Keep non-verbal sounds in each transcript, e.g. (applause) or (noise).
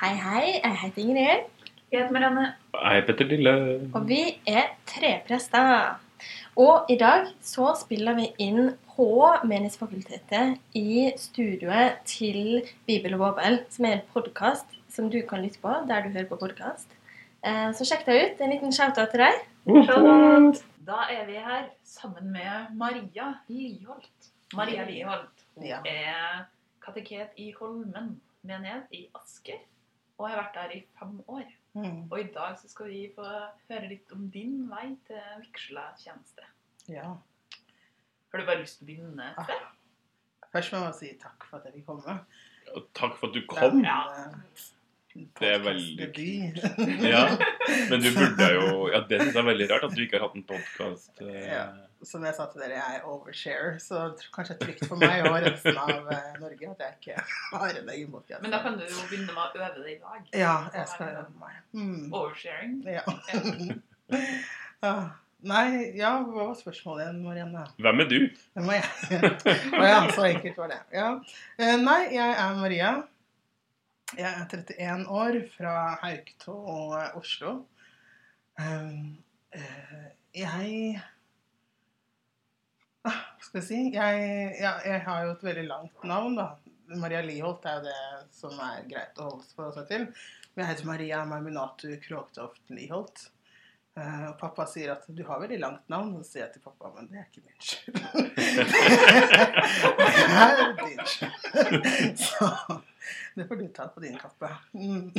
Hei, hei. Jeg heter Ingrid. Jeg heter Marianne. Hei, Petter Lille. Og vi er treprester. Og i dag så spiller vi inn på Menighetsfakultetet i studioet til Bibel og Bobel, som er en podkast som du kan lytte på der du hører på podkast. Så sjekk det ut. En liten shout-out til deg. Shout-out. Da er vi her sammen med Maria Liholt. Maria Liholt hun Ja. er kateket i Holmen menighet i Asker. Og jeg har vært der i fem år. Mm, Og i dag så skal vi få høre litt om din vei til vigsletjeneste. ja. Har du bare lyst til å begynne Ah. Først må jeg si takk for at jeg fikk komme. Og takk for at du kom. Ja. Det er veldig kult. (laughs) Ja, Men du burde jo Ja, det syns jeg er veldig rart at du ikke har hatt en podkast. Ja. Som jeg sa til dere, jeg er overshare, så kanskje det er trygt for meg og resten av eh, Norge at jeg ikke har en egen podkast. Men da kan du jo begynne med å øve det i dag. Ja, jeg skal øve meg. Mm. Oversharing. Ja. (laughs) ja. Nei, ja, hva var spørsmålet igjen, Marianne? Hvem er du? Hvem er jeg. (laughs) Å ja, så enkelt var det. Ja. Eh, Nei, jeg er Maria. Jeg er 31 år fra Hauketo, Oslo. Um, eh, jeg Ah, Hva skal jeg si? Jeg, ja, jeg har jo et veldig langt navn, da. Maria Liholt er jo det som er greit å holde seg til. Men jeg heter Maria Marminatu Krogtoft Liholt. Eh, og pappa sier at 'du har veldig langt navn', og så sier jeg til pappa 'men det er ikke min skyld'. (laughs) det er din skyld. (laughs) så det får du ta på din kappe. Mm.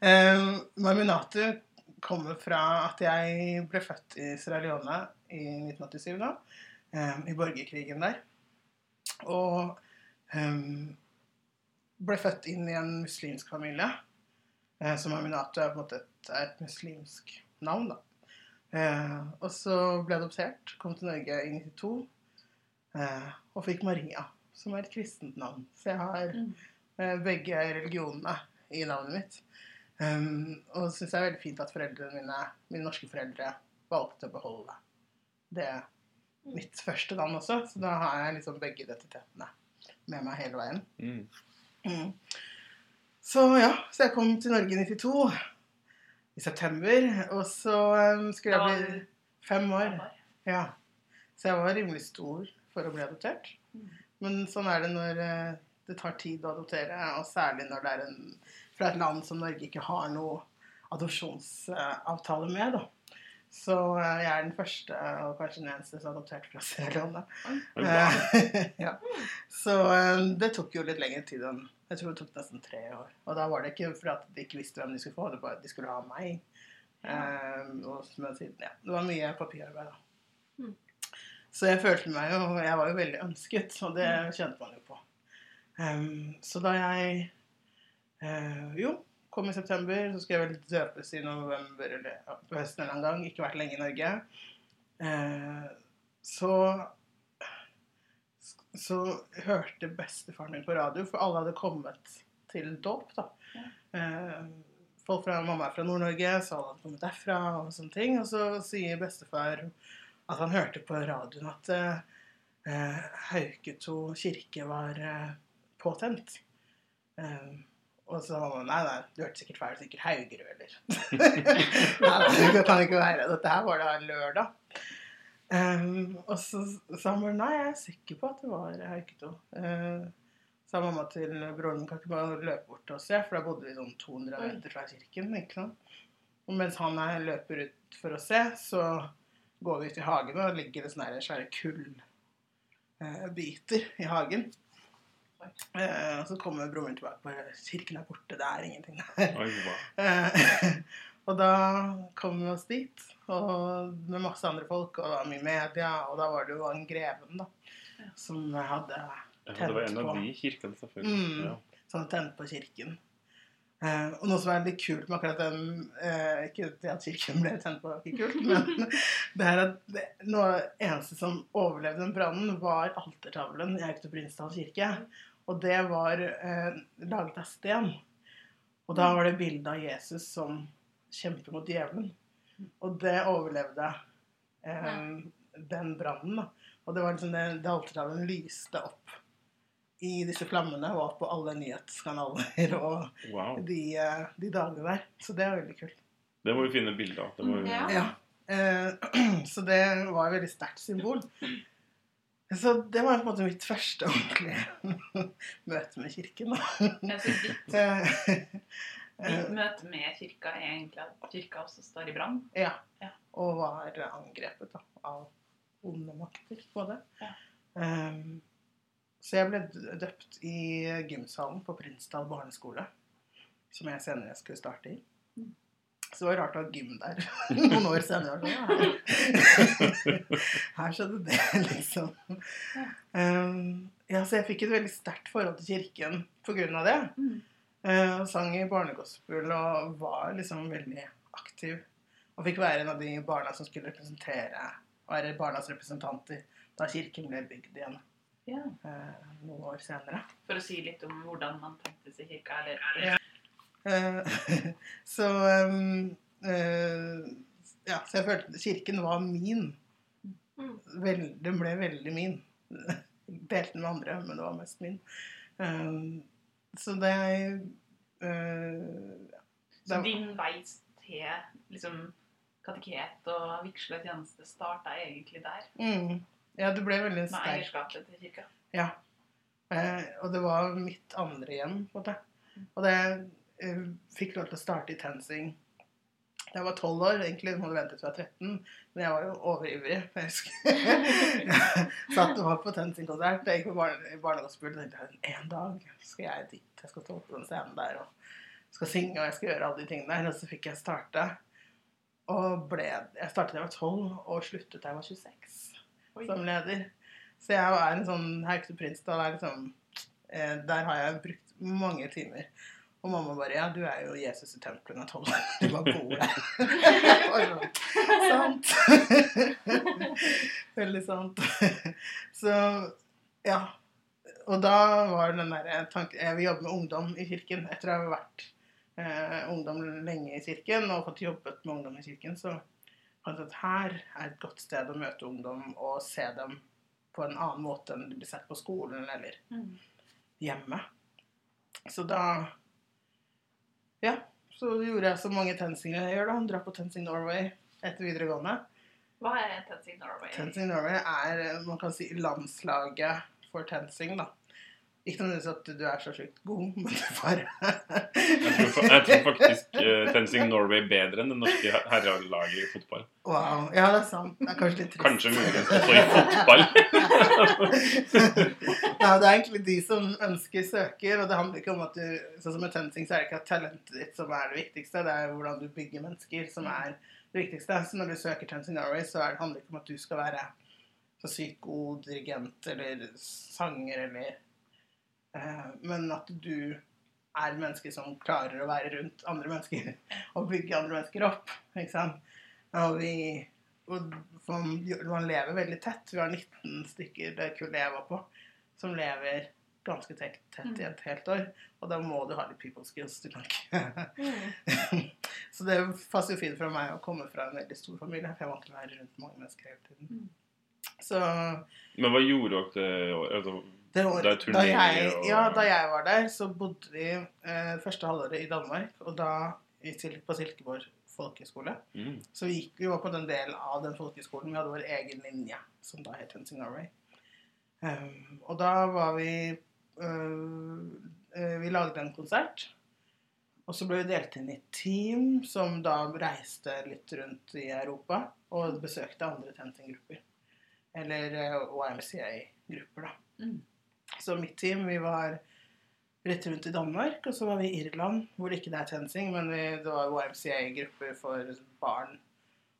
Uh, Marminatu kommer fra at jeg ble født i Sierra Leone i 1987, da. Um, I borgerkrigen der. Og um, ble født inn i en muslimsk familie. Uh, så Marminatu er på en måte et, et muslimsk navn, da. Eh, og så ble jeg adoptert, kom til Norge i 92, eh, og fikk Maria, som er et kristent navn. Så jeg har Mm. eh, begge religionene i navnet mitt. Um, og syns det er veldig fint at foreldrene mine, mine norske foreldre valgte å beholde det mitt første navn også. Så da har jeg liksom begge identitetene med meg hele veien. Mm. Mm. Så ja, så jeg kom til Norge i 92 i september, og så um, skulle jeg bli fem år. Ja. Så jeg var rimelig stor for å bli adoptert. Mm. Men sånn er det når eh, det tar tid å adoptere, og særlig når det er en, fra et land som Norge ikke har noe adopsjonsavtale med. da. Så eh, jeg er den første og kanskje den eneste som er adoptert fra (laughs) Sierra Leone. Det bra. Eh, (laughs) ja. Så eh, det tok jo litt lengre tid enn Jeg tror det tok nesten tre år. Og da var det ikke for at de ikke visste hvem de skulle få, det var at de skulle ha meg. Eh, og som jeg sier, ja, det var mye papirarbeid, da. Mm. Så jeg følte meg jo Jeg var jo veldig ønsket, og det kjente man jo på. Um, så da jeg uh, jo kom i september, så skulle jeg vel døpes i november eller ja, på høsten en eller annen gang. Ikke vært lenge i Norge. Uh, så så hørte bestefaren min på radio, for alle hadde kommet til dåp, da. Eh, folk fra mamma er fra Nord-Norge, så alle hadde kommet derfra og sånne ting. Og så sier bestefar at han hørte på radioen at eh, Hauketo kirke var eh, påtent. Eh, og så sa mamma nei, nei, du hørte sikkert feil, sikkert Haugerud, eller (laughs) nei, det kan ikke være. Dette her var da lørdag. Um, og så sa han bare nei, jeg er sikker på at det var Hauketo. Uh, sa mamma til broren min kan ikke bare løpe bort til oss, se, for da bodde vi sånn 200 meter fra kirken. ikke sant? Og mens han er løper ut for å se, så går vi ut i hagen, og ligger det sånne her svære kullbiter i hagen. Uh, og så kommer broren min tilbake bare 'Kirken er borte, det er ingenting der'. Oi, hva? (laughs) Og da kom vi oss dit, og med masse andre folk, og det var mye media, og da var det jo han greven, da, som hadde Ja, det var en av de kirkene, selvfølgelig. Mm. Ja. som hadde tent på kirken. Eh, og noe som er litt kult med akkurat den eh, Ikke det at kirken ble tent på, var ikke kult, men (laughs) det er at det, noe eneste som overlevde den brannen, var altertavlen i Aukto Prinsdal kirke. Og det var eh, laget av sten. Og da var det bilde av Jesus som kjemper mot djevelen. Og det overlevde eh, den brannen. Og det var liksom det, det altertavlen lyste opp i disse flammene var på alle nyhetskanaler og Wow. de, eh, de dagene der. Så det var veldig kult. Det må vi finne bilde av. Det må vi... Ja. Ja. Eh, (clears throat) så det var et veldig sterkt symbol. Så det var på en måte mitt første ordentlige (laughs) møte med kirken. da. (laughs) Ditt, Eh, møte med kirka er egentlig at kirka også står i brann. ja. Ja. Og var angrepet da, av onde makter på det. Ja. Um, så jeg ble døpt i gymsalen på Prinsdal barneskole, som jeg senere skulle starte i. Mm. Så det var rart å ha gym der (laughs) noen år senere. Ja. (laughs) Her skjedde det, liksom. Um, ja, så jeg fikk et veldig sterkt forhold til kirken av det. Mm. Eh, og sang i barnegospel og var liksom veldig aktiv. Og fikk være en av de barna som skulle representere være barnas representanter da kirken ble bygd igjen Ja. eh, noen år senere. For å si litt om hvordan man tenkte seg kirka. Eller, Ja. Eh, (laughs) så um, Ja, så jeg følte kirken var min. Mm. Vel, den ble veldig min. (laughs) Delte den med andre, men det var mest min. Um, så det eh, Så det- din vei til liksom, kateket og vigsle tjeneste starta egentlig der, Mm. Ja, det ble veldig med sterk. eierskapet til kirka. Ja. Eh, og det var mitt andre hjem, på en måte. Og det eh, fikk lov til å starte i TenSing. Jeg var tolv år, egentlig hadde ventet til jeg var 13, men jeg var jo overivrig. Jeg husker (laughs) satt og var på TenSing-konsert. Jeg gikk på barne, barnegospel og tenkte en dag skal jeg dit. Jeg skal stå på den scenen der og skal synge og jeg skal gjøre alle de tingene der. Og så fikk jeg starte. Og ble, jeg startet da jeg var 12 og sluttet da jeg var 26 Oi. som leder. Så jeg er en sånn Haugstad Prinsdal er liksom eh, Der har jeg brukt mange timer. Og mamma bare Ja, du er jo Jesus i tempelet når tolv år. Du var god. Jeg (laughs) sant. (laughs) Veldig sant. Så ja. Og da var den derre tanken Jeg vil jobbe med ungdom i kirken. Etter å ha vært eh, ungdom lenge i kirken og fått jobbet med ungdom i kirken, så fant jeg at her er et godt sted å møte ungdom og se dem på en annen måte enn de blir sett på skolen eller Mm. hjemme. Så da Ja. Så gjorde jeg så mange TenSinger jeg gjør, da. Dra på TenSing Norway etter videregående. Hva er TenSing Norway? TenSing Norway er, eh, man kan si, landslaget for TenSing, da. Ikke nødvendigvis at du er så sjukt god, men bare Jeg tror, jeg tror faktisk Tensing Norway bedre enn det norske herrelaget i fotball. Wow. Ja, det er sant. Det er kanskje litt trist. Kanskje muligens også i fotball. (laughs) ja, det er egentlig de som ønsker, søker. Og det handler ikke om at du Sånn som med TenSing, så er det ikke at talentet ditt som er det viktigste. Det er hvordan du bygger mennesker som er det viktigste. Så når du søker TenSing Norway, så er det, handler det ikke om at du skal være så sykt god dirigent eller sanger eller eh, Men at du er et menneske som klarer å være rundt andre mennesker (laughs) og bygge andre mennesker opp. Ikke sant? Og vi og man, man lever veldig tett. Vi har 19 stykker det kullet jeg var på, som lever ganske tett, tett i et helt år. Og da må du ha litt people skills. Du kan ikke. (laughs) Så det passer jo fint for meg å komme fra en veldig stor familie, for jeg vant til å være rundt mange mennesker hele tiden. Mm. Så Men hva gjorde dere altså, det var, Det da, jeg, ja, da jeg var der, så bodde vi eh, første halvåret i Danmark, og da på Silkeborg folkehøgskole. mm. Så vi, gikk, vi var på den del av den folkehøgskolen. Vi hadde vår egen linje, som da het Hunting Norway. Um, og da var vi øh, Vi lagde en konsert. Og så ble vi delt inn i team som da reiste litt rundt i Europa og besøkte andre Tensing-grupper. Eller uh, YMCA-grupper, da. Mm. Så mitt team, vi var rett rundt i Danmark, og så var vi i Irland, hvor det ikke er TenSing, men vi, det var YMCA-grupper for barn.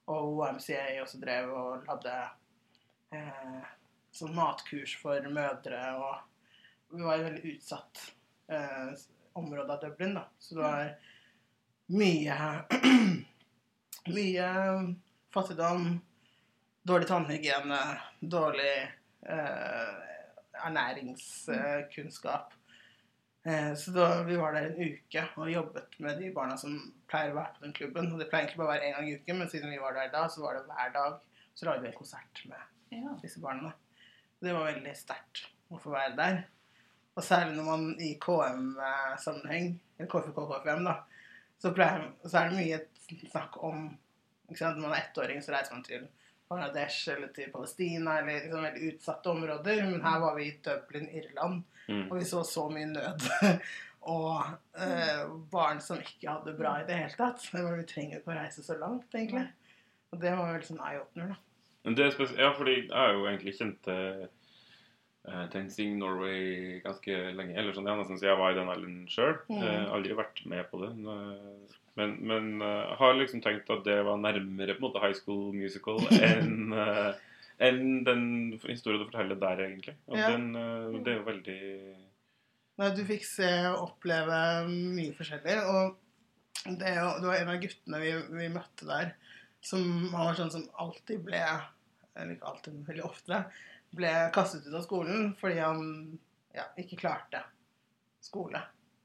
Og YMCA også drev og hadde eh, sånn matkurs for mødre, og vi var i veldig utsatt eh, område av Dublin, da. Så det var mye (clears throat) Mye fattigdom, dårlig tannhygiene, dårlig eh, ernæringskunnskap. Eh, Så da, vi var der en uke og jobbet med de barna som pleier å være på den klubben. Og det pleier egentlig bare å være én gang i uken, men siden vi var der da, så var det hver dag. Så lagde vi en konsert med Ja. disse barna. Det var veldig sterkt å få være der. Og særlig når man i KM-sammenheng, eller KFK-KFM, da, så, pleier, så er det mye snakk om ikke sant? Når man er ettåring, så reiser man til Bangladesh eller til Palestina eller liksom veldig utsatte områder. Men her var vi i Dublin, Irland, Mm. og vi så så mye nød. (laughs) og eh, barn som ikke hadde det bra i det hele tatt. Det var, vi trenger ikke å reise så langt, egentlig. Og det var vel sånn eye-opener, da. Men det er ja, fordi jeg har jo egentlig kjent til uh, Tensing Norway ganske lenge. Eller sånn, ja, nesten siden jeg var i den alderen sjøl. Mm. aldri vært med på det. Eh, Men, men eh, har liksom tenkt at det var nærmere på en måte High School Musical (laughs) enn eh, enn den historien du forteller der, egentlig. Ja. den, eh, det er jo veldig Nei, du fikk se og oppleve mye forskjellig. Og det, jo- det var en av guttene vi, vi møtte der, som han var sånn som alltid ble Eller ikke alltid, men veldig ofte ble kastet ut av skolen fordi han ja, ikke klarte skole,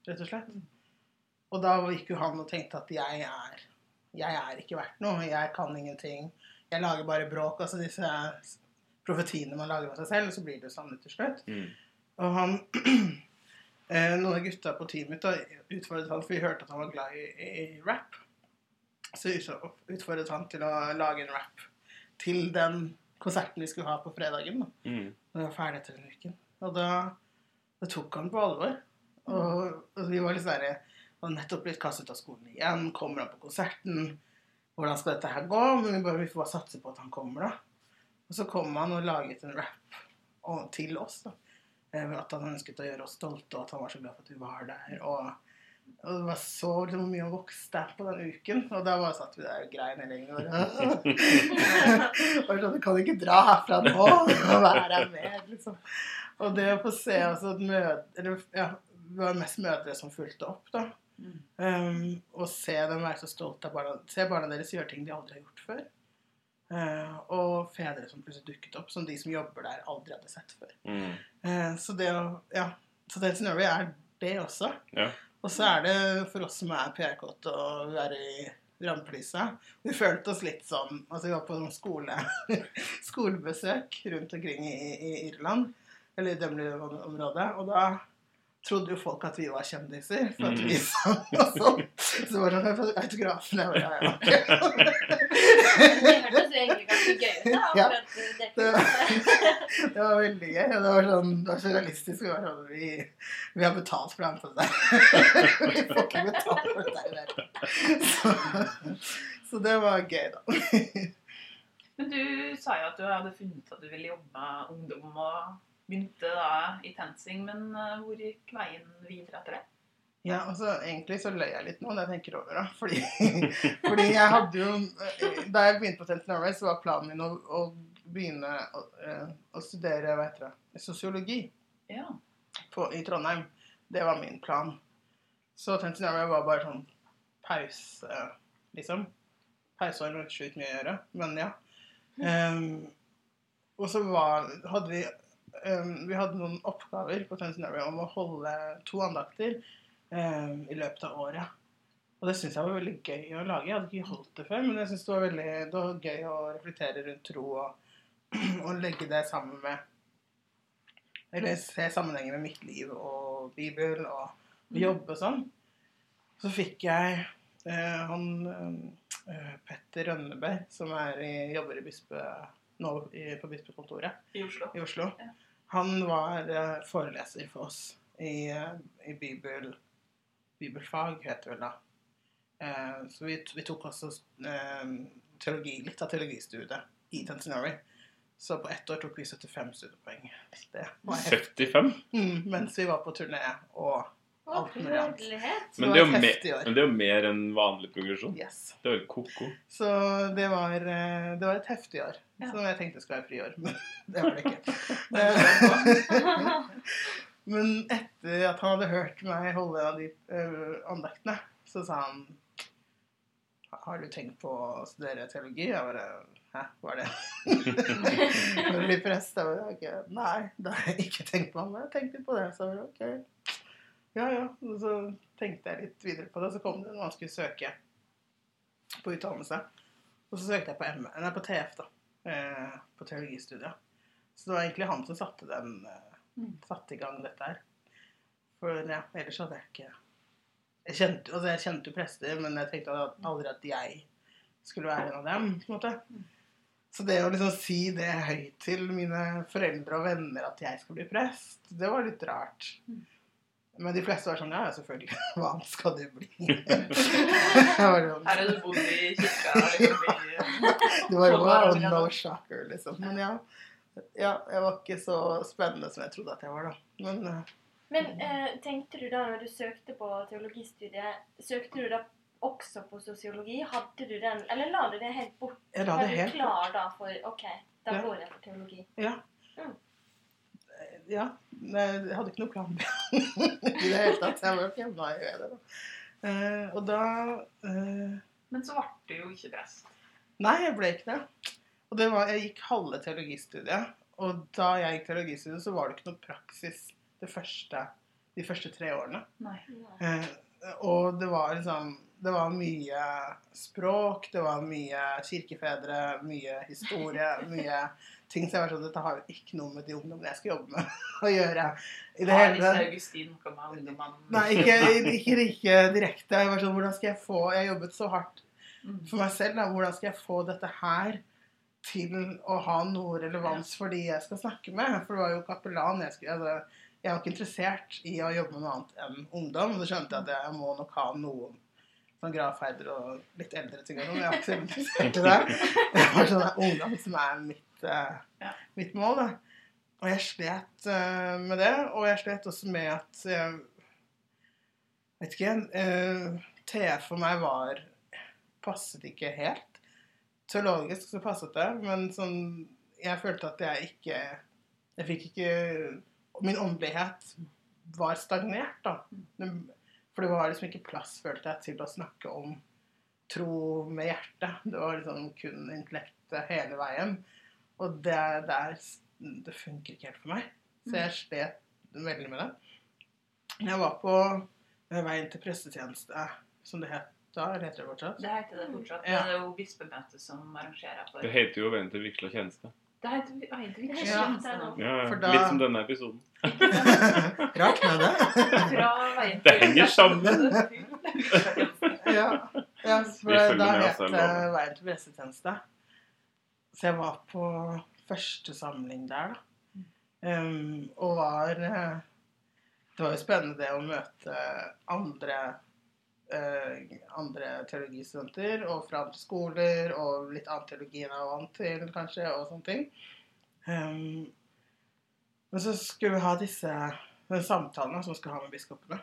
rett og slett. Og da gikk jo han og tenkte at jeg er jeg er ikke verdt noe. Jeg kan ingenting. Jeg lager bare bråk. Altså disse profetiene man lager av seg selv, og så blir det jo sånn til slutt. mm. Og han (clears throat) eh, Noen av gutta på teamet da, utfordret han, for vi hørte at han var glad i, i rap. Så utfordret han til å lage en rap til den konserten vi skulle ha på fredagen. da. Mm. Og det var ferdig etter den uken. Og da, da tok han på alvor. Og, og vi var litt sånn der, nettopp blitt kastet av skolen igjen. Kommer han på konserten? Hvordan skal dette her gå? Men vi, bare, vi får bare satse på at han kommer, da. Og så kom han og laget en rap og, til oss. da. Eh, At han ønsket å gjøre oss stolte, og at han var så glad for at vi var der. Og, og det var så liksom, mye å vokse der på den uken. Og da bare satt vi der og grein hele gjengen. Og (laughs) sånn, du kan ikke dra herfra nå (laughs) og være her mer, liksom. Og det å få se altså, at mødre Eller ja, det var mest mødre som fulgte opp, da. Mm. Um, og se dem være så stolte av barna. Se barna deres gjøre ting de aldri har gjort før. Uh, og fedre som plutselig dukket opp, som de som jobber der, aldri hadde sett før. Mm. Uh, så det å Ja. Så Dance Norway er det også. Ja. Og så er det for oss som er PR-kåte å er i rampelyset. Vi følte oss litt sånn Altså, vi var på noen skole, (laughs) skolebesøk rundt omkring i, i Irland, eller i Dublin-området, og da trodde jo folk at vi var kjendiser, for at vi sang og sånn. Så var det autografen. Jeg bare, ja, ja. (laughs) Det hørtes egentlig gøy ut. Ja. akkurat det. (laughs) Det var veldig gøy. Det var sånn, det var så realistisk. Vi, var sånn, vi, vi har betalt for det der. (laughs) vi får ikke betalt for det der. Så, så det var gøy, da. Men du sa jo at du hadde funnet at du ville jobbe med ungdom, og begynte da i TenSing, men eh, hvor gikk veien videre etter det? Ja, altså Egentlig så løy jeg litt nå når jeg tenker over det. (laughs) Fordi, fordi jeg hadde jo Da jeg begynte på Tent Norway, så var planen min å, å begynne å, eh, å studere hva heter det, sosiologi. Ja. på, i Trondheim. Det var min plan. Så Tent Norway var bare sånn pause, liksom. Pauseår med sjukt mye å gjøre, men ja. Um, og så var, hadde vi um, Vi hadde noen oppgaver på Tent Norway om å holde to andakter ehm, i løpet av året. Og det syns jeg var veldig gøy å lage. Jeg hadde ikke holdt det før, men jeg synes det var veldig det var gøy å reflektere rundt tro og, (clears throat) og legge det sammen med eller se sammenhengen med mitt liv og Bibel og jobb og sånn. Så fikk jeg eh, han eh, Petter Rønneberg, som er i, jobber i bispe, nå i, på bispekontoret I Oslo. i Oslo. Ja. Han var eh, foreleser for oss i, eh, i bibel, bibelfag, heter det vel da. Eh, så vi, vi tok også eh, teologi, litt av teologistudiet i Tantinori. Så på ett år tok vi 75 studiepoeng. Det var heftig. 75? Mm, mens vi var på turné og alt mulig annet. Men det er jo mer, men det er jo mer enn vanlig progresjon. Yes. Det er jo ko-ko. Så det var, eh, det var et heftig år. Ja. Så jeg tenkte det skulle være friår, men (laughs) det var det ikke. (laughs) (laughs) Eh, men etter at han hadde hørt meg holde av de uh, andaktene, så sa han Har du tenkt på å studere teologi? Jeg bare Hæ, hva er det? (laughs) For å bli prest? Jeg bare, ikke, Nei, det har jeg ikke tenkt på. Men jeg tenkte på det. Så jeg bare, ok. Ja, ja. Og så tenkte jeg litt videre på det, så kom det når han skulle søke på utdannelse. Og så søkte jeg på, M nei, på TF, da. Eh, på teologistudiet. Så det var egentlig han som satte, den, eh. Satte i gang dette her. For ja, ellers hadde jeg ikke Jeg kjente, altså jeg kjente jo prester, men jeg tenkte aldri at jeg skulle være en av dem. på en måte. Så det å liksom si det høyt til mine foreldre og venner at jeg skal bli prest, det var litt rart. Men de fleste var sånn Ja, selvfølgelig. (laughs) Hva annet skal du bli? (laughs) Sånn, Her har du bodd i kirka liksom, det var wow, no shocker, liksom. Men ja. Ja. Jeg var ikke så spennende som jeg trodde at jeg var, da. Men uh, Men uh, tenkte du da når du søkte på teologistudiet, søkte du da også på sosiologi? Hadde du den, eller la du det helt bort? jeg la Var det du helt klar da for OK, da Ja. går jeg for teologi? Ja. Mm. Ja. Jeg hadde ikke noe plan B (laughs) i det hele tatt. Jeg var hjemme i det. Da. Uh, og da eh, Men så ble du jo ikke prest. Nei, jeg ble ikke det. Og det var, jeg gikk halve teologistudiet. Og da jeg gikk teologistudiet, så var det ikke noe praksis første, de første tre årene. Nei. Eh, og det var liksom Det var mye språk, det var mye kirkefedre, mye historie, (laughs) mye ting. Så jeg var sånn Dette har jo ikke noe med de ungdommene jeg skal jobbe med, (laughs) å gjøre. I det Har hele tatt. Augustin noe med ungdommene Nei, ikke, ikke, ikke direkte. Jeg var sånn Hvordan skal jeg få Jeg jobbet så hardt Mm. for meg selv. Da. Hvordan skal jeg få dette her til å ha noe relevans for de jeg skal snakke med? For det var jo kapellan. Jeg, skulle, altså, jeg var ikke interessert i å jobbe med noe annet enn ungdom. Og Så skjønte jeg at jeg må nok ha noen sånn gravferder og litt eldre ting. og. Jeg var ikke så interessert i det. (laughs) Det var sånn ungdom som er mitt, uh, mitt mål. Da. Og jeg slet uh, med det. Og jeg slet også med at uh, vet ikke Uh, TF for meg var passet ikke helt. Teologisk så passet det, men sånn Jeg følte at jeg ikke Jeg fikk ikke Min åndelighet var stagnert, da. For det var liksom ikke plass, følte jeg, til å snakke om tro med hjertet. Det var liksom kun intellektet hele veien. Og det der Det funker ikke helt for meg. Så jeg slet veldig med det. Jeg var på veien til prestetjeneste, som det het da. Heter det fortsatt? Det heter det fortsatt. Ja. Det er jo bispemøtet som arrangerer for Det heter jo Veien til vigsla tjeneste. Det heter, hva heter? Det Ja. nå. Ja. Da- Litt som denne episoden. (laughs) Rart med det. Det henger sammen. ja, ja, for da het det. Veien til pressetjeneste. Så jeg var på første samling der, da. Um, og var eh, Det var jo spennende det å møte andre andre teologistudenter og fra andre skoler og litt annen teologi enn jeg var vant til, kanskje, og sånne ting. Um, men så skulle vi ha disse samtalene som vi skulle ha med biskopene.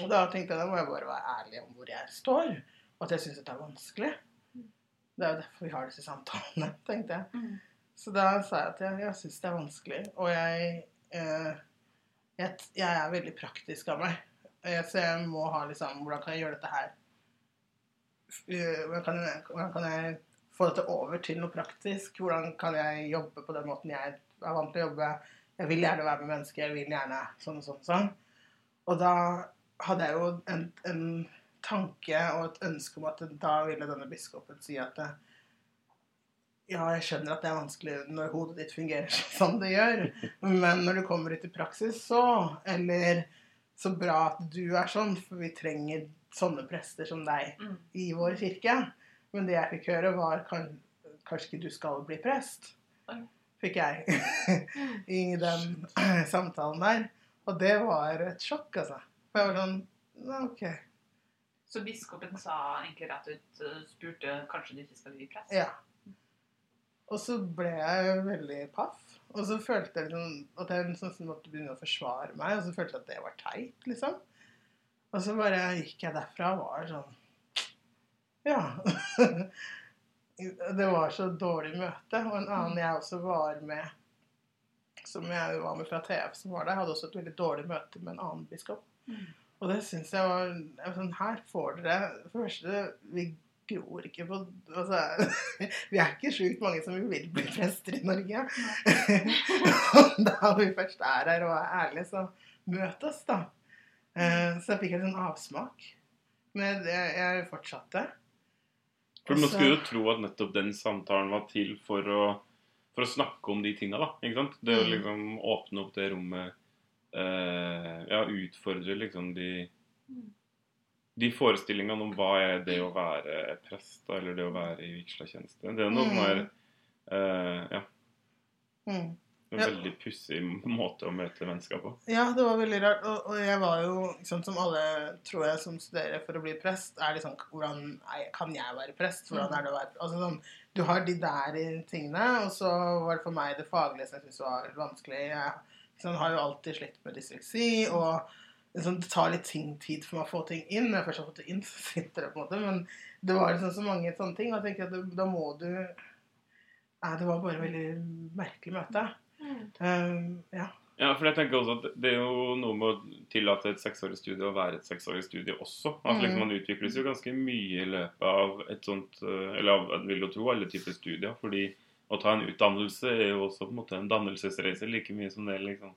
Og da tenkte jeg da må jeg bare være ærlig om hvor jeg står, og at jeg syns det er vanskelig. Det er jo derfor vi har disse samtalene, (laughs) tenkte jeg. Mm. Så da sa jeg at jeg, jeg syns det er vanskelig, og jeg, eh, jeg Jeg er veldig praktisk av meg. Så jeg må ha liksom Hvordan kan jeg gjøre dette her? Eh, Hvordan kan jeg, hvordan kan jeg få dette over til noe praktisk? Hvordan kan jeg jobbe på den måten jeg er vant til å jobbe? Jeg vil gjerne være med mennesker, jeg vil gjerne sånn og sånn. sånn. Og da hadde jeg jo en, en tanke og et ønske om at da ville denne biskopen si at ja, jeg skjønner at det er vanskelig når hodet ditt fungerer (laughs) som det gjør, men når du kommer ut i praksis, så Eller så bra at du er sånn, for vi trenger sånne prester som deg Mm. i vår kirke. Men det jeg fikk høre, var kan, kanskje ikke du skal bli prest. Fikk jeg (laughs) i den (clears throat) samtalen der. Og det var et sjokk, altså. For jeg var sånn OK. Så biskopen sa egentlig rett ut uh, spurte kanskje du ikke skal bli prest? Ja. Og så ble jeg veldig paff. Og så følte jeg liksom at jeg liksom måtte begynne å forsvare meg, og så følte jeg at det var teit, liksom. Og så bare gikk jeg derfra og var sånn Ja. (laughs) det var så dårlig møte. Og en annen jeg også var med, som jeg var med fra TF, som var der, hadde også et veldig dårlig møte med en annen biskop. Mm. Og det syns jeg var jeg var sånn, Her får dere For det første, vi gror ikke på altså, (laughs) Vi er ikke sjukt mange som vil bli prester i Norge. Og (laughs) da vi først er her og er ærlige, så møt oss, da. Eh, Så jeg fikk en sånn avsmak. Men jeg, fortsatte. For man skulle jo tro at nettopp den samtalen var til for å, for å snakke om de tinga? Det å Mm. liksom åpne opp det rommet eh, Ja, utfordre liksom de Mm. De forestillingene om hva er det å være prest, eller det å være i vigslatjeneste. Det er noe Mm. mer uh, Ja, Mm. en Ja. veldig pussig måte å møte mennesker på. Ja, det var veldig rart. Og, og jeg var jo, liksom, som alle tror jeg som studerer for å bli prest, er liksom Hvordan er, kan jeg være prest? Hvordan er det å være Altså sånn Du har de der i tingene, og så var det for meg det faglige som jeg syntes var vanskelig. Jeg liksom, har jo alltid slitt med dysleksi, og liksom, det tar litt tid for meg å få ting inn. Når jeg først har fått det inn, (laughs) så sitter det på en måte. Men det var liksom så mange sånne ting, og jeg tenker at det, da må du Nei, det var bare et veldig merkelig møte. Um, ja. Ja, for jeg tenker også at det er jo noe med å tillate et seksårig studie å være et seksårig studie også. Altså Mm. liksom Man utvikles jo ganske mye i løpet av et sånt eh, Eller av, jeg vil jo tro alle typer studier. fordi å ta en utdannelse er jo også på en måte en dannelsesreise like mye som det er liksom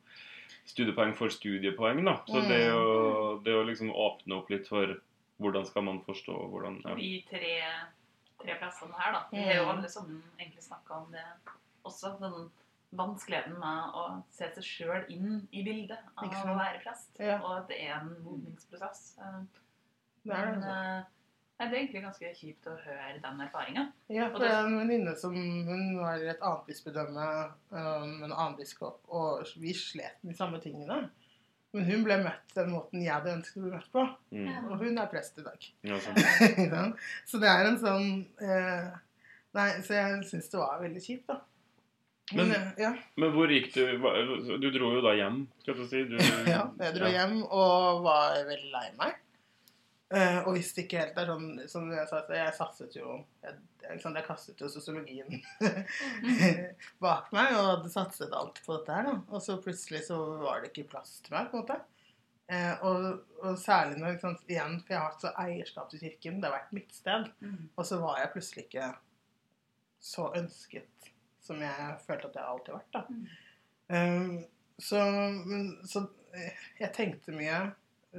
studiepoeng for studiepoeng. da. Så det å, det å liksom åpne opp litt for hvordan skal man forstå hvordan ja. De tre, tre plassene her, da. Vi har jo Mm. alle sammen egentlig snakka om det også. Den vanskeligheten med å se seg sjøl inn i bildet av å være prest. Ja. Og at det er en modningsprosess. Men, Det er det. Det er egentlig ganske kjipt å høre den erfaringa. Ja, for det- er en venninne som hun var i et annet bispedømme um, en annen biskop, og vi slet med de samme tingene. Men hun ble møtt den måten jeg hadde ønsket å bli møtt på, Mm. og hun er prest i dag. Ja, (laughs) sånn. Så det er en sånn eh, Nei, så jeg syns det var veldig kjipt, da. Men, Men- eh, ja, Men hvor gikk du Du dro jo da hjem, skal du si. Du, (laughs) ja, jeg dro ja. hjem og var veldig lei meg. Eh, og det ikke helt er sånn, Som jeg sa, jeg satset jo Jeg, jeg, jeg kastet jo sosiologien (laughs) bak meg og hadde satset alt på dette her. da. Og så plutselig så var det ikke plass til meg. på en måte. Uh, og, og særlig når liksom, igjen, For jeg har hatt så eierskap til kirken. Det har vært mitt sted. Og så var jeg plutselig ikke så ønsket som jeg følte at jeg alltid har vært. da. Så, men, så eh, jeg tenkte mye.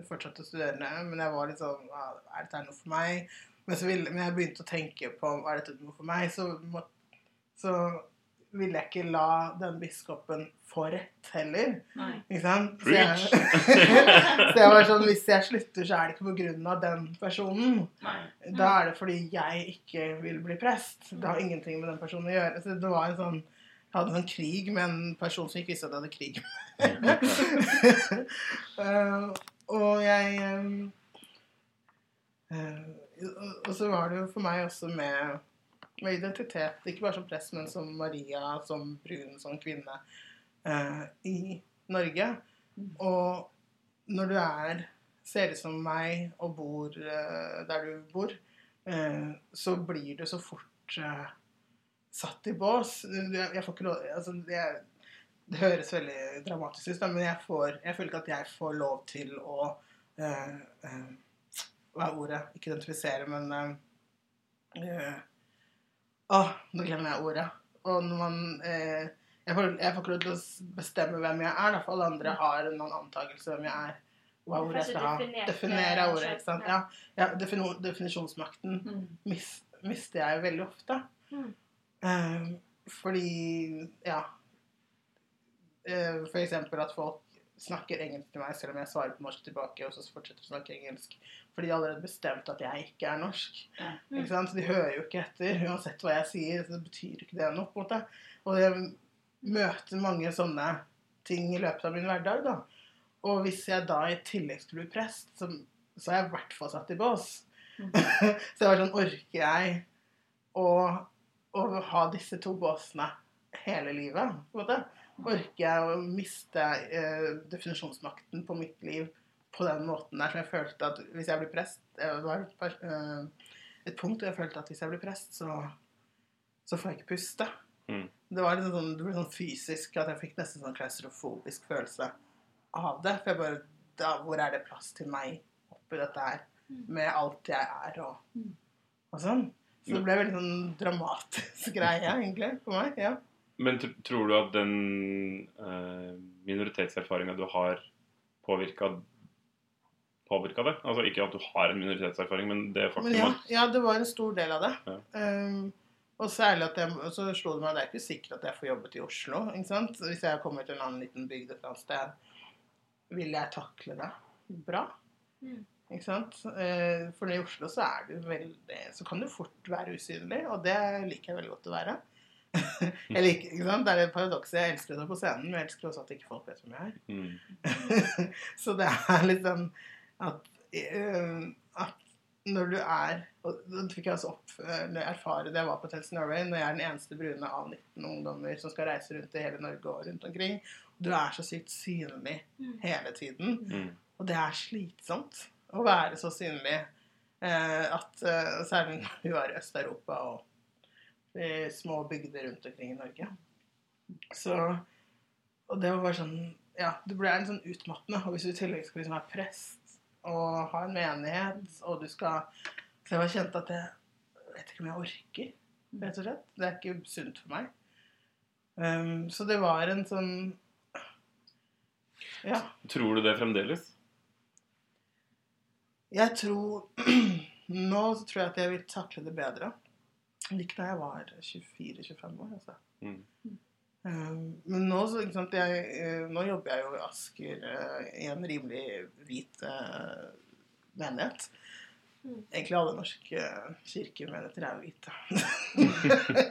Fortsatte å studere, men jeg var litt sånn «Ah, Er dette noe for meg? Men så ville, men jeg begynte å tenke på er dette noe for meg, så, må, så ville jeg ikke la den biskopen få rett heller. Nei. Ikke sant? Så jeg, (laughs) så jeg var sånn Hvis jeg slutter, så er det ikke på grunn av den personen. Nei. Da er det fordi jeg ikke vil bli prest. Det har ingenting med den personen å gjøre. Så det var en sånn hadde en sånn krig med en person som ikke visste at jeg hadde krig med. (laughs) Eh, og jeg eh, uh, Og så var det jo for meg også med, med identitet, ikke bare som prest, men som Maria, som brun, som kvinne i Norge. Og når du er ser ut som meg og bor der du bor, så blir du så fort satt i bås. Jeg, jeg får ikke lov altså, jeg, Det høres veldig dramatisk ut, men jeg, får, jeg føler ikke at jeg får lov til å eh, eh, Hva er ordet? Ikke identifisere, men eh, Å, nå glemmer jeg ordet. Og når man jeg, får, ikke lov til å bestemme hvem jeg er, da, for alle andre har en antakelse hvem jeg er. Hva ordet jeg skal ha. Definere ordet, ikke sant. ja. Ja, ja definisjonsmakten Mm. mis, mister jeg veldig ofte. Mm. Eh, fordi Ja. Eh, for eksempel at folk snakker engelsk til meg selv om jeg svarer på norsk tilbake, og så fortsetter å snakke engelsk. Fordi de har allerede bestemt at jeg ikke er norsk. Ja. Ikke sant? Så de hører jo ikke etter. Uansett hva jeg sier, så betyr ikke det noe. på en måte. Og jeg møter mange sånne ting i løpet av min hverdag. da. Og hvis jeg da i tillegg skulle bli prest, så, så er jeg i hvert fall satt i bås. Mm. (laughs) så jeg var sånn Orker jeg å, å ha disse to båsene hele livet? på en måte? Orker jeg å miste eh, definisjonsmakten på mitt liv på den måten der som jeg følte at hvis jeg blir prest eh, Det var et, eh, et punkt hvor jeg følte at hvis jeg blir prest, så, så får jeg ikke puste. Mm. Det var liksom sånn, det ble sånn fysisk at jeg fikk nesten sånn klaustrofobisk følelse av det. For jeg bare da, Hvor er det plass til meg oppi dette her? Med alt jeg er og, Mm. og sånn. Så det ble veldig sånn dramatisk (laughs) greie, egentlig, for meg. ja. Men tror du at den uh, minoritetserfaringa du har, påvirka påvirka det? Altså ikke at du har en minoritetserfaring, men det faktum Men ja, ja, det var en stor del av det. Ja. Um, og særlig at jeg, så slo det meg at det er ikke sikkert at jeg får jobbet i Oslo. ikke sant? Hvis jeg kommer til en annen liten bygd et eller annet sted. vil jeg takle det bra? Mm. Ikke sant? Eh, For i Oslo så er du veldig Så kan du fort være usynlig, og det liker jeg veldig godt å være. (laughs) jeg liker? Det er et paradoks. Jeg elsker stå på scenen, men jeg elsker også at ikke folk vet hvem jeg er. Mm. (laughs) så det er litt sånn at, eh, at når du er Og Da fikk jeg også opp, eh, erfare det jeg var på Tels Norway, når jeg er den eneste brune av 19 ungdommer som skal reise rundt i hele Norge og rundt omkring. Du er så sykt synlig Mm. hele tiden. Mm. Og det er slitsomt å være så synlig. Eh, at eh, Særlig når vi var i Øst-Europa og i små bygder rundt omkring i Norge. Så Og det var bare sånn Ja, det ble en sånn utmattende. Og hvis du i tillegg skal liksom være prest og ha en menighet, og du skal Så jeg var kjent at jeg vet ikke om jeg orker, rett og slett. Det er ikke sunt for meg. Um, så det var en sånn Ja. Tror du det fremdeles? Jeg tror (clears throat) Nå så tror jeg at jeg vil takle det bedre. Ikke da jeg var 24-25 år, altså. Mm. Um, men nå, så, ikke sant, jeg, eh, nå jobber jeg jo i Asker uh, i en rimelig hvit uh, menighet. Mm. Egentlig alle norske kirkemenigheter er jo hvite. (laughs)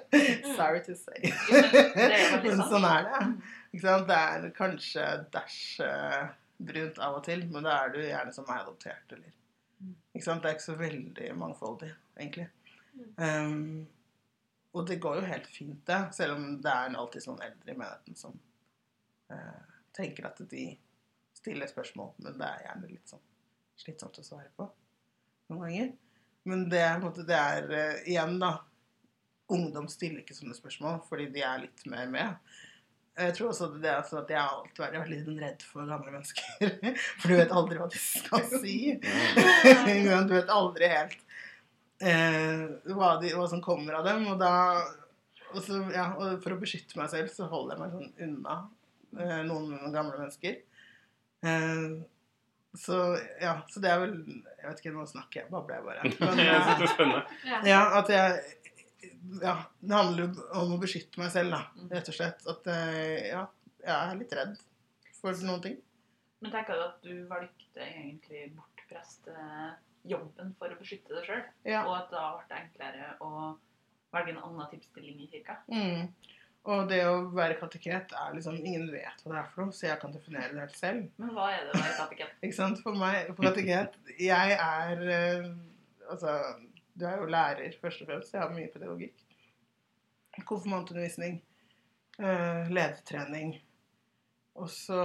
(laughs) Sorry to say. Men er (laughs) sånn er det. Ikke sant? Det er kanskje dash eh, brunt av og til, men da er du gjerne som meg adoptert, eller Ikke sant? Det er ikke så veldig mangfoldig, egentlig. Um, og det går jo helt fint, det, selv om det er alltid noen eldre i menigheten som uh, tenker at de stiller spørsmål, men det er gjerne litt sånn slitsomt å svare på noen ganger. Men det, det er uh, igjen, da Ungdom stiller ikke sånne spørsmål fordi de er litt mer med. Jeg tror også det er sånn at jeg har alltid vært, jeg har vært litt redd for gamle mennesker. (laughs) For du vet aldri hva de skal (laughs) si. (laughs) Du vet aldri helt eh, hva, de, hva som kommer av dem. Og da og så, ja, og For å beskytte meg selv så holder jeg meg sånn unna eh, noen gamle mennesker. Eh, så ja, så det er vel Jeg vet ikke, nå snakker jeg, babler jeg bare. Men. Ja. ja, at jeg Ja, det handler jo om å beskytte meg selv, da, rett og slett. At eh, ja, jeg er litt redd for noen ting. Men tenker du at du valgte egentlig bort prestejobben for å beskytte deg sjøl? Ja. Og at det har vært enklere å velge en annen tipsstilling i kirka? Mm. Og det å være kateket er liksom Ingen vet hva det er for noe, så jeg kan definere det helt selv. Men hva er det å være (laughs) kateket? Ikke sant? For meg, for kateket Jeg er eh, Altså, du er jo lærer, først og fremst. Jeg har mye pedagogikk. Konfirmantundervisning. Ledetrening. ledertrening. Og så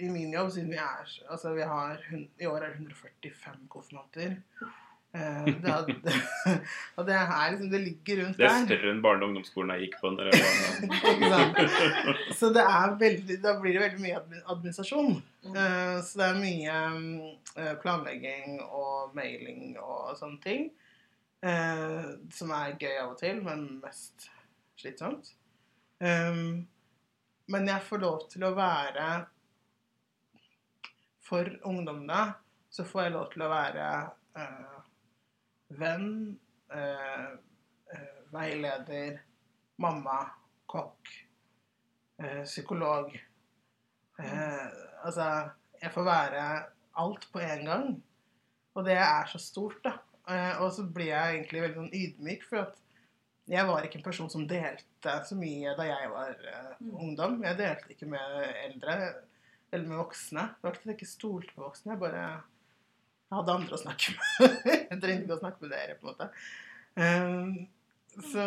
i min jobb, siden vi er Altså, vi har I år er det 145 konfirmanter. Eh, det, er- (laughs) og det er liksom Det ligger rundt der. Det er der. større enn barne- og ungdomsskolen jeg gikk på. Når jeg var (laughs) Så det er veldig, da blir det veldig mye administrasjon. Mm. Eh, Så det er mye mm, eh, planlegging og mailing og sånne ting. Eh, Som er gøy av og til, men mest slitsomt. Um, Men jeg får lov til å være For ungdommene så får jeg lov til å være eh, venn, eh, eh, veileder, mamma, kokk, eh, psykolog. Eh, altså, jeg får være alt på en gang. Og det er så stort, da. Eh, og så blir jeg egentlig veldig sånn ydmyk, for at jeg var ikke en person som delte så mye da jeg var eh, Mm. ungdom. Jeg delte ikke med eldre eller med voksne. Det var ikke at jeg ikke stolte på voksne. Jeg bare hadde andre å snakke (laughs) med. jeg trengte ikke å snakke med dere, på en måte. Um, så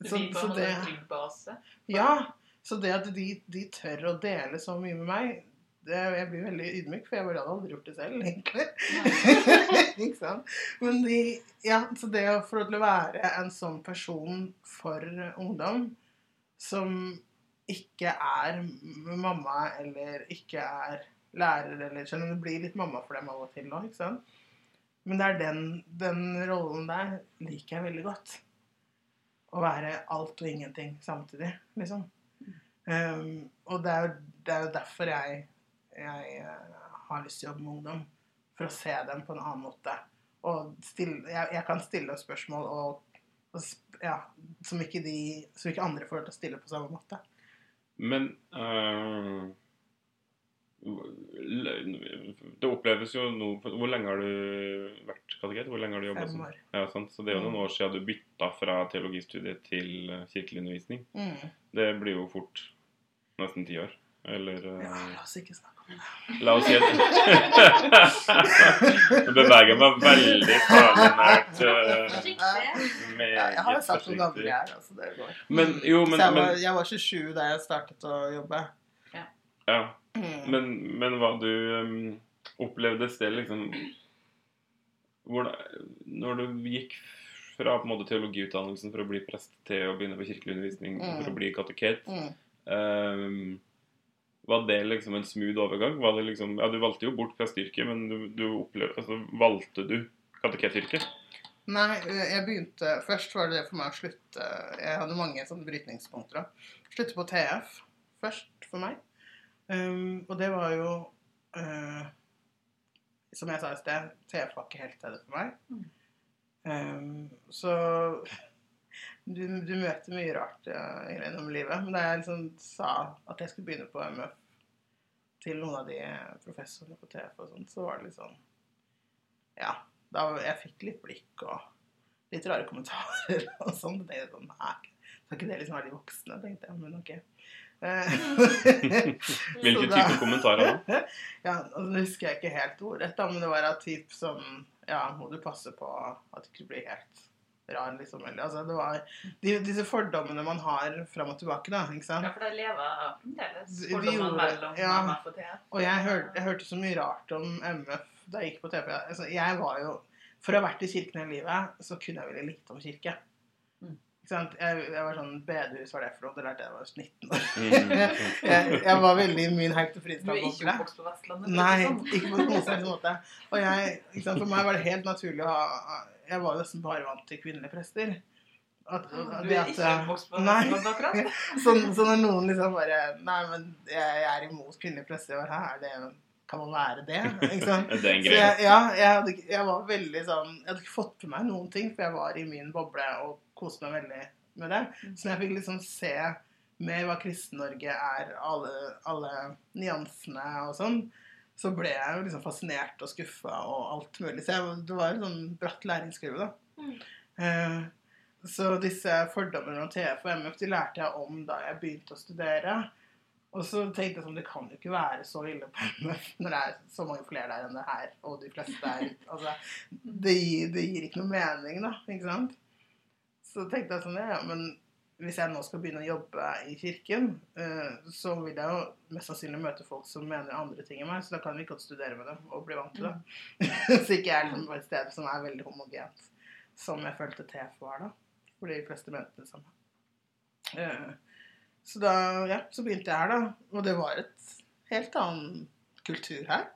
Du så, så det base? Ja. Så det at de, de tør å dele så mye med meg det, Jeg blir veldig ydmyk, for jeg hadde aldri gjort det selv, egentlig. (laughs) ikke sant? Men de, ja, så det å få lov til å være en sånn person for ungdom som ikke er mamma eller ikke er lærer eller Selv om det blir litt mamma for dem av og til nå, ikke sant? Men det er den, den rollen der liker jeg veldig godt. Å være alt og ingenting samtidig, liksom. Um, og det er, jo, det er jo derfor jeg, jeg eh, har lyst til å jobbe med ungdom. For å se dem på en annen måte. Og stille, jeg, jeg kan stille spørsmål og, og ja, som, ikke de, som ikke andre får til å stille på samme måte. Men uh, Det oppleves jo nå Hvor lenge har du vært kateket? Hvor lenge har du jobba som ja? Så det er jo noen år siden du bytta fra teologistudiet til eh, kirkelig undervisning. Mm. Det blir jo fort nesten ti år. Eller eh, Ja, la oss ikke snakke om det. La oss si at Du beveger meg veldig farlig nært. eh, meget Ja, jeg har jo sagt hvor gammel jeg er. altså det går. Men jo, men, jeg, var, jeg var 27 da jeg startet å jobbe. ja. ja. men, men hva du um, opplevde det liksom hvordan, Når du gikk fra på en måte teologiutdannelsen for å bli prest til å begynne på kirkelig undervisning Mm. for å bli kateket Mm. um, Var det liksom en smooth overgang? Var det liksom, ja, Du valgte jo bort presteyrket, men du, du opplevde, altså, valgte du kateketyrket? Nei, eh, jeg begynte Først var det det for meg å slutte Jeg hadde mange sånne brytningspunkter. da. Slutte på TF først for meg. Um, og det var jo uh, Som jeg sa i sted, TF var ikke helt stedet for meg. Um, så du, du møter mye rart ja, gjennom livet. Men da jeg liksom sa at jeg skulle begynne på MF til noen av de professorene på TF og sånt, så var det litt sånn Ja. Da jeg fikk litt blikk og litt rare kommentarer (laughs) og sånn. Tenkte jeg sånn Nei, skal ikke det liksom være de voksne? tenkte jeg, men ok. Eh, (laughs) Hvilke type kommentarer da? (laughs) Ja, og Nå husker jeg ikke helt ordrett, men det var av type som Ja, må du passe på at du ikke blir helt rar, liksom. Eller, altså, det var de, disse fordommene man har fram og tilbake, da. ikke sant? Ja, for det lever fremdeles fordommene mellom ja. MF og TF. Og jeg, hør, jeg hørte så mye rart om MF da jeg gikk på TV. Altså, jeg var jo For å ha vært i kirken hele livet, så kunne jeg veldig lite om kirke. Jeg, jeg var sånn Bedehus, hva er det for noe? Det lærte jeg da jeg var 19 år. Mm, (laughs) jeg, jeg var veldig i min Haug til Du er ikke oppvokst på Vestlandet? Nei, sånn. ikke på noen som måte. Og jeg, ikke sant, for meg var det helt naturlig å ha Jeg var nesten bare vant til kvinnelige prester. At, Du er at- ikke oppvokst på Vestlandet akkurat? (laughs) så, så når noen liksom bare Nei, men jeg, jeg er imot kvinnelige prester. og her er det, kan man være det? (laughs) Ikke sant? Det jeg, ja, jeg, hadde, jeg var veldig sånn Jeg hadde ikke fått med meg noen ting, for jeg var i min boble og koste meg veldig med det. Så jeg fikk liksom se med hva Kristen-Norge er, alle, alle nyansene og sånn, så ble jeg jo liksom fascinert og skuffa og alt mulig. Så jeg, det var en sånn bratt læringskurve, da. Mm. Eh, så disse fordommene om TF og MF de lærte jeg om da jeg begynte å studere. Og så tenkte jeg sånn, det kan jo ikke være så ille på MF når det er så mange flere der enn det her, og de fleste er Altså, det gir, det gir ikke noe mening, da. Ikke sant? Så tenkte jeg sånn, ja, men hvis jeg nå skal begynne å jobbe i kirken, eh, så vil jeg jo mest sannsynlig møte folk som mener andre ting enn meg, så da kan vi godt studere med dem og bli vant til det. (laughs) så ikke jeg er liksom på et sted som er veldig homogent, som jeg følte TF var da. Hvor de fleste mente det samme. Eh, så da, ja, så begynte jeg her da, og det var et helt annen kultur her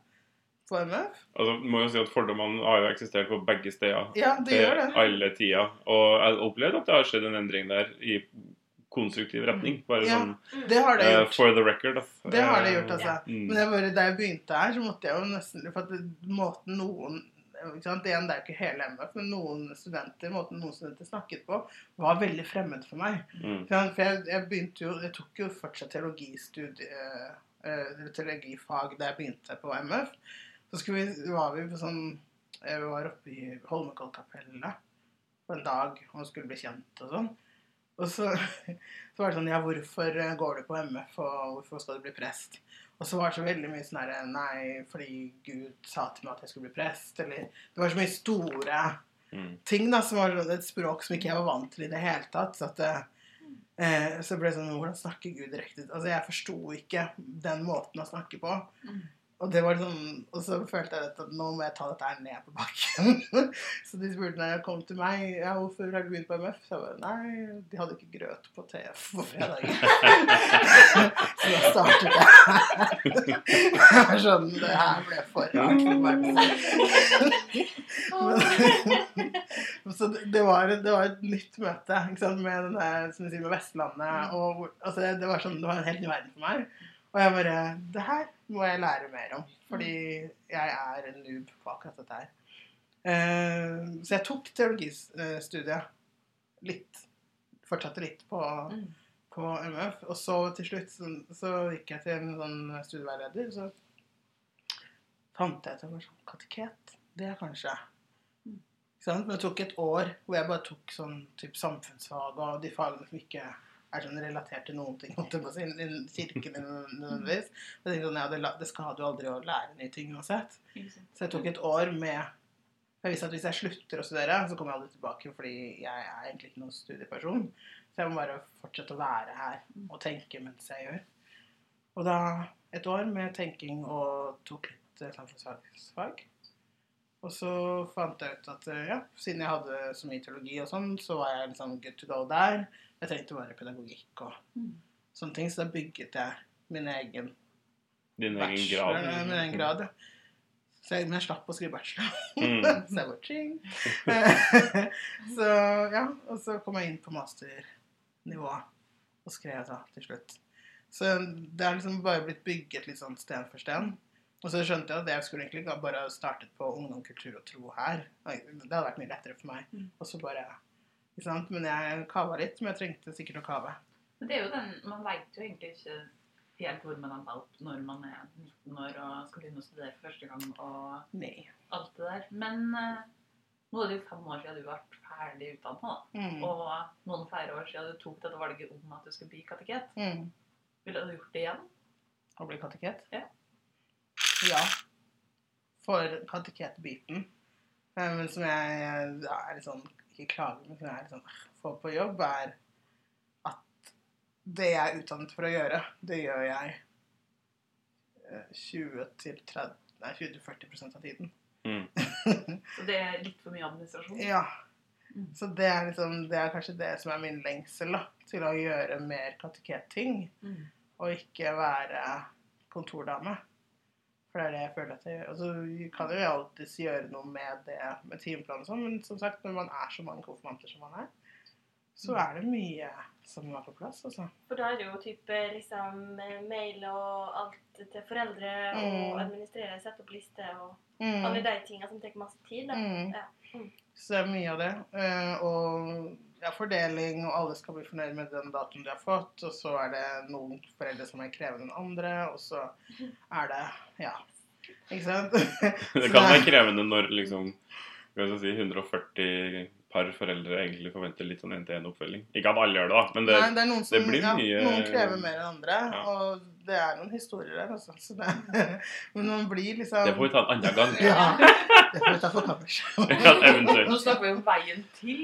på MF. Altså, må jo si at Fordommene har jo eksistert på begge steder Ja, det gjør det. alle tider. Og jeg opplevde at det har skjedd en endring der i konstruktiv retning. Bare Ja, sånn Det har det gjort. gjort. for the record. da. Det har det Eh, gjort, altså. mm. Men jeg bare, da jeg begynte her, så måtte jeg jo nesten For at måten noen det er jo ikke hele MF, men noen studenter, måten noen studenter snakket på, var veldig fremmed for meg. Mm. For jeg, jeg begynte jo Jeg tok jo fortsatt teologistudie eh, eller teologifag da jeg begynte på MF. Så skulle vi, var vi på sånn Vi var oppe i Holmenkollkapellet på en dag og skulle bli kjent og sånn. Og så, (laughs) så var det sånn Ja, hvorfor eh, går du på MF, og hvorfor skal du bli prest? Og så var det så veldig mye sånn herre Nei, fordi Gud sa til meg at jeg skulle bli prest. Eller Det var så mye store Mm. ting da, som var sånn et språk som ikke jeg var vant til i det hele tatt. Så at det, eh, så ble det sånn Hvordan snakker Gud direkte? Altså, jeg forsto ikke den måten å snakke på. Mm. Og det var liksom, og så følte jeg at nå må jeg ta dette her ned på bakken. (laughs) så de spurte når jeg kom til meg ja, hvorfor har du begynt på MF. Så jeg bare nei, de hadde ikke grøt på TF på fredag. (laughs) så da startet jeg. (laughs) jeg var sånn, det her ble for rart så det, var, det var et nytt møte ikke sant, med, denne, som du sier, med Vestlandet. Og, altså, det, det, var sånn, det var en helt ny verden for meg. Og jeg bare Det her må jeg lære mer om. Fordi jeg er en noob på akkurat dette her. Eh, så jeg tok teologistudiet litt. Fortsatte litt på, Mm. på MF. Og så til slutt så, så gikk jeg til en sånn studieveileder. Så fant jeg ut at sånn kateket. Det er kanskje Mm. Men det tok et år hvor jeg bare tok sånn typ samfunnsfag og de fagene som ikke er sånn relatert til noen ting, si, innen kirken nødvendigvis. Jeg tenkte sånn, ja, det, skal du aldri å lære nye ting uansett. Så jeg tok et år med Jeg visste at hvis jeg slutter å studere, så kommer jeg aldri tilbake fordi jeg er egentlig ikke noen studieperson. Så jeg må bare fortsette å være her og tenke mens jeg gjør. Og da et år med tenking og tok litt samfunnsfag. Og så fant jeg ut at eh, ja, siden jeg hadde så mye teologi og sånn, så var jeg liksom good to go der. Jeg trengte bare pedagogikk og Mm. sånne ting. Så da bygget jeg min egen Din egen bachelor. grad. Min egen grad, ja. Så jeg, men jeg slapp å skrive bachelor. Mm. (laughs) så jeg var ching. (laughs) så ja, og så kom jeg inn på masternivå og skrev da til slutt. Så det har liksom bare blitt bygget litt sånn sten for sten. Og så skjønte jeg at jeg skulle egentlig bare startet på ungdom, kultur og tro her. Det hadde vært mye lettere for meg. Mm. Og så bare? Men jeg kava litt, men jeg trengte sikkert å kave. Men det er jo den, Man vet jo egentlig ikke helt hvor man har valgt når man er 19 år og skal begynne å studere for første gang. og Nei. alt det der. Men eh, nå er det jo fem år siden du ble ferdig utdanna. Mm. Og noen flere år siden du tok dette valget om at du skulle bli kateket. Mm. Ville du gjort det igjen? Å bli kateket? Ja. Ja. For kateketbiten. Eh, Men som jeg ja, er litt sånn Ikke klager, men som jeg liksom litt sånn «Ah, Få på jobb, er at det jeg er utdannet for å gjøre, det gjør jeg eh, 20-30 Nei, 20-40% av tiden. Mm. (laughs) Så det er litt for mye administrasjon? Ja. Mm. Så det er, liksom, det er kanskje det som er min lengsel, da. Til å gjøre mer kateketting. Mm. og ikke være kontordame. For det er det jeg føler at jeg gjør. Altså, vi kan jo alltids gjøre noe med det med timeplan og sånn, men som sagt, når man er så mange konfirmanter som man er, så er det mye som være på plass, altså. For da er det jo type liksom eh, mail og alt til foreldre og Mm. administrere, sette opp liste og alle de tingene som tar masse tid. da. Mm. Ja. Mm. Så det er mye av det. Eh, og er fordeling, og alle skal bli fornøyd med den datoen de har fått. Og så er det noen foreldre som er krevende enn andre, og så er det Ja. Ikke sant? (laughs) Det kan være krevende når liksom hva skal si, 140 par foreldre egentlig forventer litt sånn én-til-én-oppfølging. Ikke at alle gjør det, da, men det, Nei, det noen som det blir ja, mye- Noen krever mer enn andre, Ja. og det er noen historier der, altså. Så det, (laughs) men man blir liksom det får vi ta en annen gang. (laughs) Ja. (laughs) Det får vi ta for kammers. Ja, eventuelt. Nå snakker vi om veien til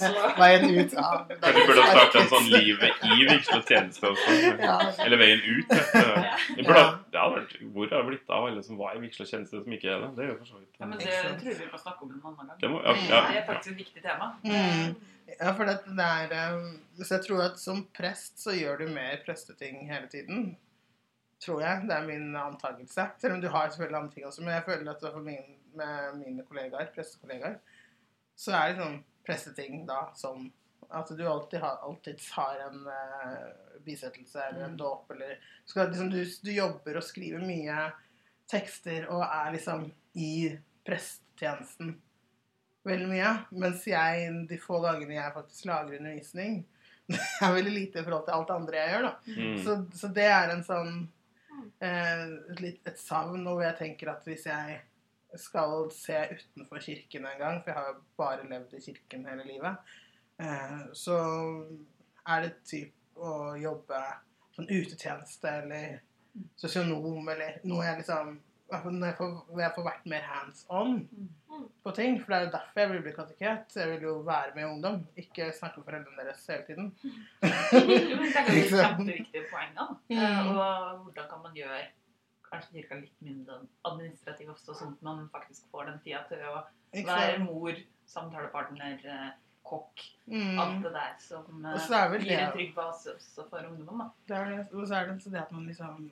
Fra veien ut av Kanskje vi burde starte en sånn livet i Vigslås tjeneste også. Ja. Eller veien ut. Det burde, vært, hvor har det blitt av alle som var i Vigslås tjeneste, som ikke er det? Det er jo for så vidt Ja, men det tror vi vi må snakke om en annen gang. det må, ja, Det ja. er faktisk et viktig tema. Mm. Ja, for det, det er eh, Så jeg tror at som prest så gjør du mer presteting hele tiden. Tror jeg. Det er min antakelse. Selv om du har selvfølgelig andre ting også. Men jeg føler at for min, med mine kollegaer, prestekollegaer, så er det sånn presteting da som at du alltid har, alltid har en uh, bisettelse eller en Mm. dåp eller skal, liksom, du, du jobber og skriver mye tekster og er liksom i prestetjenesten veldig mye. Mens jeg, de få gangene jeg faktisk lager undervisning, (laughs) det er veldig lite i forhold til alt det andre jeg gjør. da. Mm. Så, så det er en sånn eh, litt, et savn, hvor jeg tenker at hvis jeg skal se utenfor kirken en gang, for jeg har jo bare levd i kirken hele livet, eh, så er det typ å jobbe sånn utetjeneste eller sosionom eller noe jeg liksom i jeg får, jeg får vært mer hands on Mm. på ting. For det er jo derfor jeg vil bli kateket. Jeg vil jo være med ungdom, ikke snakke med foreldrene deres hele tiden. Det er (laughs) et kjempeviktige poeng. da. Mm. Eh, Og hvordan kan man gjøre kanskje cirka litt mindre administrativt også, sånn at man faktisk får den tida til å være mor, samtalepartner, eh, kokk, Mm. alt det der som eh, er vel gir en trygg base også for ungdommen. Det det. Og så er det så det at man liksom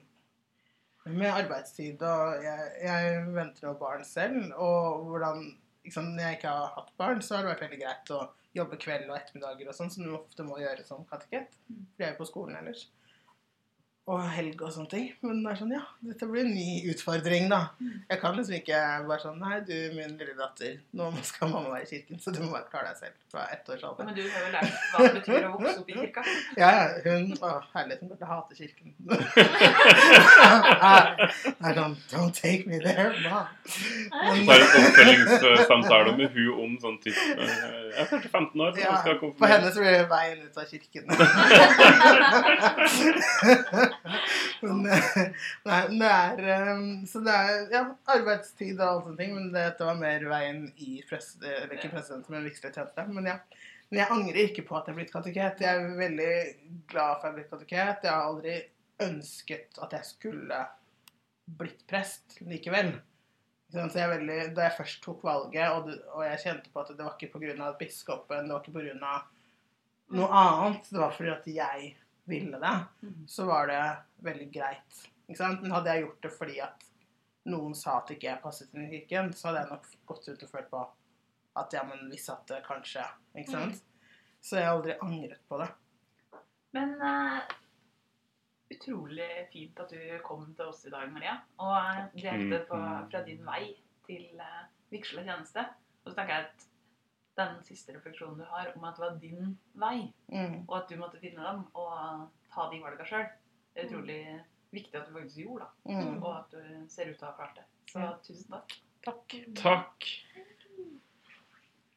Med arbeidstid og Jeg, jeg venter jo barn selv, og hvordan liksom, Når jeg ikke har hatt barn, så har det vært veldig greit å jobbe kveld og ettermiddager og sånn, som du ofte må gjøre som kateket. Mm. For jeg er jo på skolen ellers. Og helg og sånne ting. Men det er sånn, ja, dette blir en ny utfordring, da. Jeg kan liksom ikke bare sånn Nei, du, min lille datter, nå skal mamma være i kirken, så du må bare klare deg selv fra ett års alder. Men du har jo lært hva det betyr å vokse opp i kirka. Ja, ja, hun Å, herlighet, hun burde hate kirken. (laughs) I er sånn Don't take me there, mom. Så tar en oppfølgingssamtale med hun om sånn type eh, Jeg er kanskje 15 år, så Ja, for henne så blir det veien ut av kirken. (laughs) (laughs) men, eh, nei, men det er eh, Så det er ja, arbeidstid og alle sånne ting, men dette var mer veien i pres, eller ikke president, men tjeneste. Men ja. Men jeg angrer ikke på at jeg er blitt kateket. Jeg er veldig glad for at jeg er blitt kateket. Jeg har aldri ønsket at jeg skulle blitt prest likevel. Så jeg veldig, da jeg først tok valget, og, det, og jeg kjente på at det var ikke pga. biskopen, det var ikke pga. noe annet, det var fordi at jeg ville det, Mhm. så var det veldig greit. Ikke sant? Men hadde jeg gjort det fordi at noen sa at ikke jeg passet inn i kirken, så hadde jeg nok gått ut og følt på at ja, men vi satt det kanskje. Ikke sant? Så jeg har aldri angret på det. Men uh, utrolig fint at du kom til oss i dag, Maria, og eh, delte på, fra din vei til uh, vigsle tjeneste. Og så tenker jeg at den siste refleksjonen du har om at det var din vei, Mm. og at du måtte finne dem og ta de valga sjøl, det er utrolig viktig at du faktisk gjorde, da. Mm. Og at du ser ut til å ha klart det. Så Ja. tusen takk. Takk. Takk.